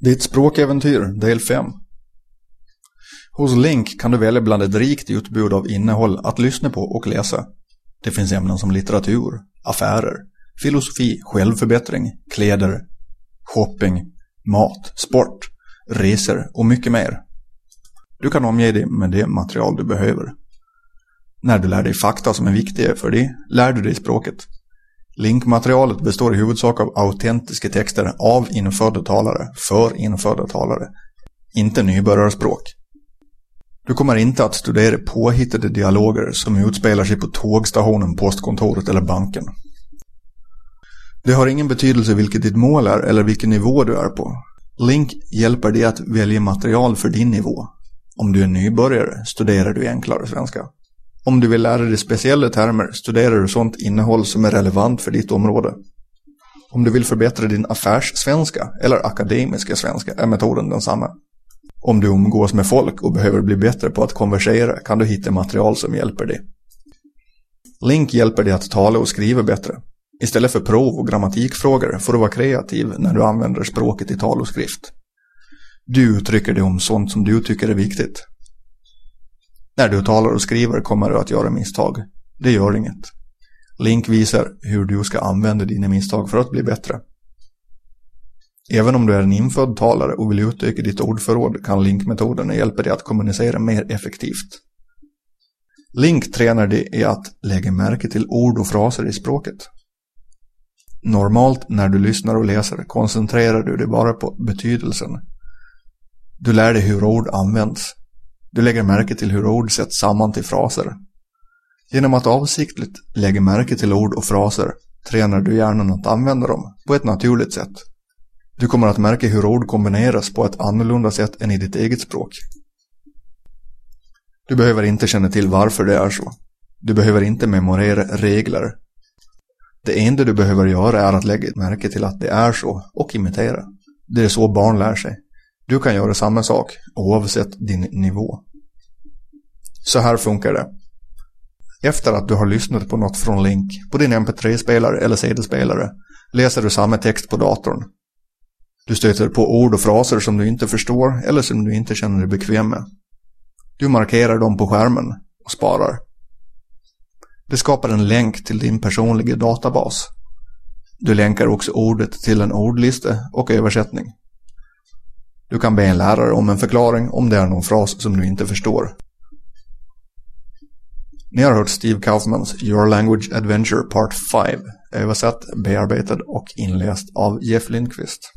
Ditt språkäventyr, del 5. Hos Link kan du välja bland ett rikt utbud av innehåll att lyssna på och läsa. Det finns ämnen som litteratur, affärer, filosofi, självförbättring, kläder, shopping, mat, sport, resor och mycket mer. Du kan omge dig med det material du behöver. När du lär dig fakta som är viktiga för dig, lär du dig språket. Linkmaterialet består i huvudsak av autentiska texter av infödda talare, för infödda talare, inte nybörjarspråk. Du kommer inte att studera påhittade dialoger som utspelar sig på tågstationen, postkontoret eller banken. Det har ingen betydelse vilket ditt mål är eller vilken nivå du är på. Link hjälper dig att välja material för din nivå. Om du är nybörjare studerar du enklare svenska. Om du vill lära dig speciella termer studerar du sånt innehåll som är relevant för ditt område. Om du vill förbättra din affärssvenska eller akademiska svenska är metoden densamma. Om du umgås med folk och behöver bli bättre på att konversera kan du hitta material som hjälper dig. Link hjälper dig att tala och skriva bättre. Istället för prov och grammatikfrågor får du vara kreativ när du använder språket i tal och skrift. Du uttrycker dig om sånt som du tycker är viktigt. När du talar och skriver kommer du att göra misstag. Det gör inget. Link visar hur du ska använda dina misstag för att bli bättre. Även om du är en infödd talare och vill utöka ditt ordförråd kan linkmetoderna hjälpa dig att kommunicera mer effektivt. Link tränar dig i att lägga märke till ord och fraser i språket. Normalt när du lyssnar och läser koncentrerar du dig bara på betydelsen. Du lär dig hur ord används. Du lägger märke till hur ord sätts samman till fraser. Genom att avsiktligt lägga märke till ord och fraser tränar du hjärnan att använda dem på ett naturligt sätt. Du kommer att märka hur ord kombineras på ett annorlunda sätt än i ditt eget språk. Du behöver inte känna till varför det är så. Du behöver inte memorera regler. Det enda du behöver göra är att lägga märke till att det är så och imitera. Det är så barn lär sig. Du kan göra samma sak oavsett din nivå. Så här funkar det. Efter att du har lyssnat på något från Link på din mp3-spelare eller CD-spelare läser du samma text på datorn. Du stöter på ord och fraser som du inte förstår eller som du inte känner dig bekväm med. Du markerar dem på skärmen och sparar. Det skapar en länk till din personliga databas. Du länkar också ordet till en ordlista och översättning. Du kan be en lärare om en förklaring om det är någon fras som du inte förstår. Ni har hört Steve Kaufmans Your Language Adventure Part 5 översatt, bearbetad och inläst av Jeff Lindqvist.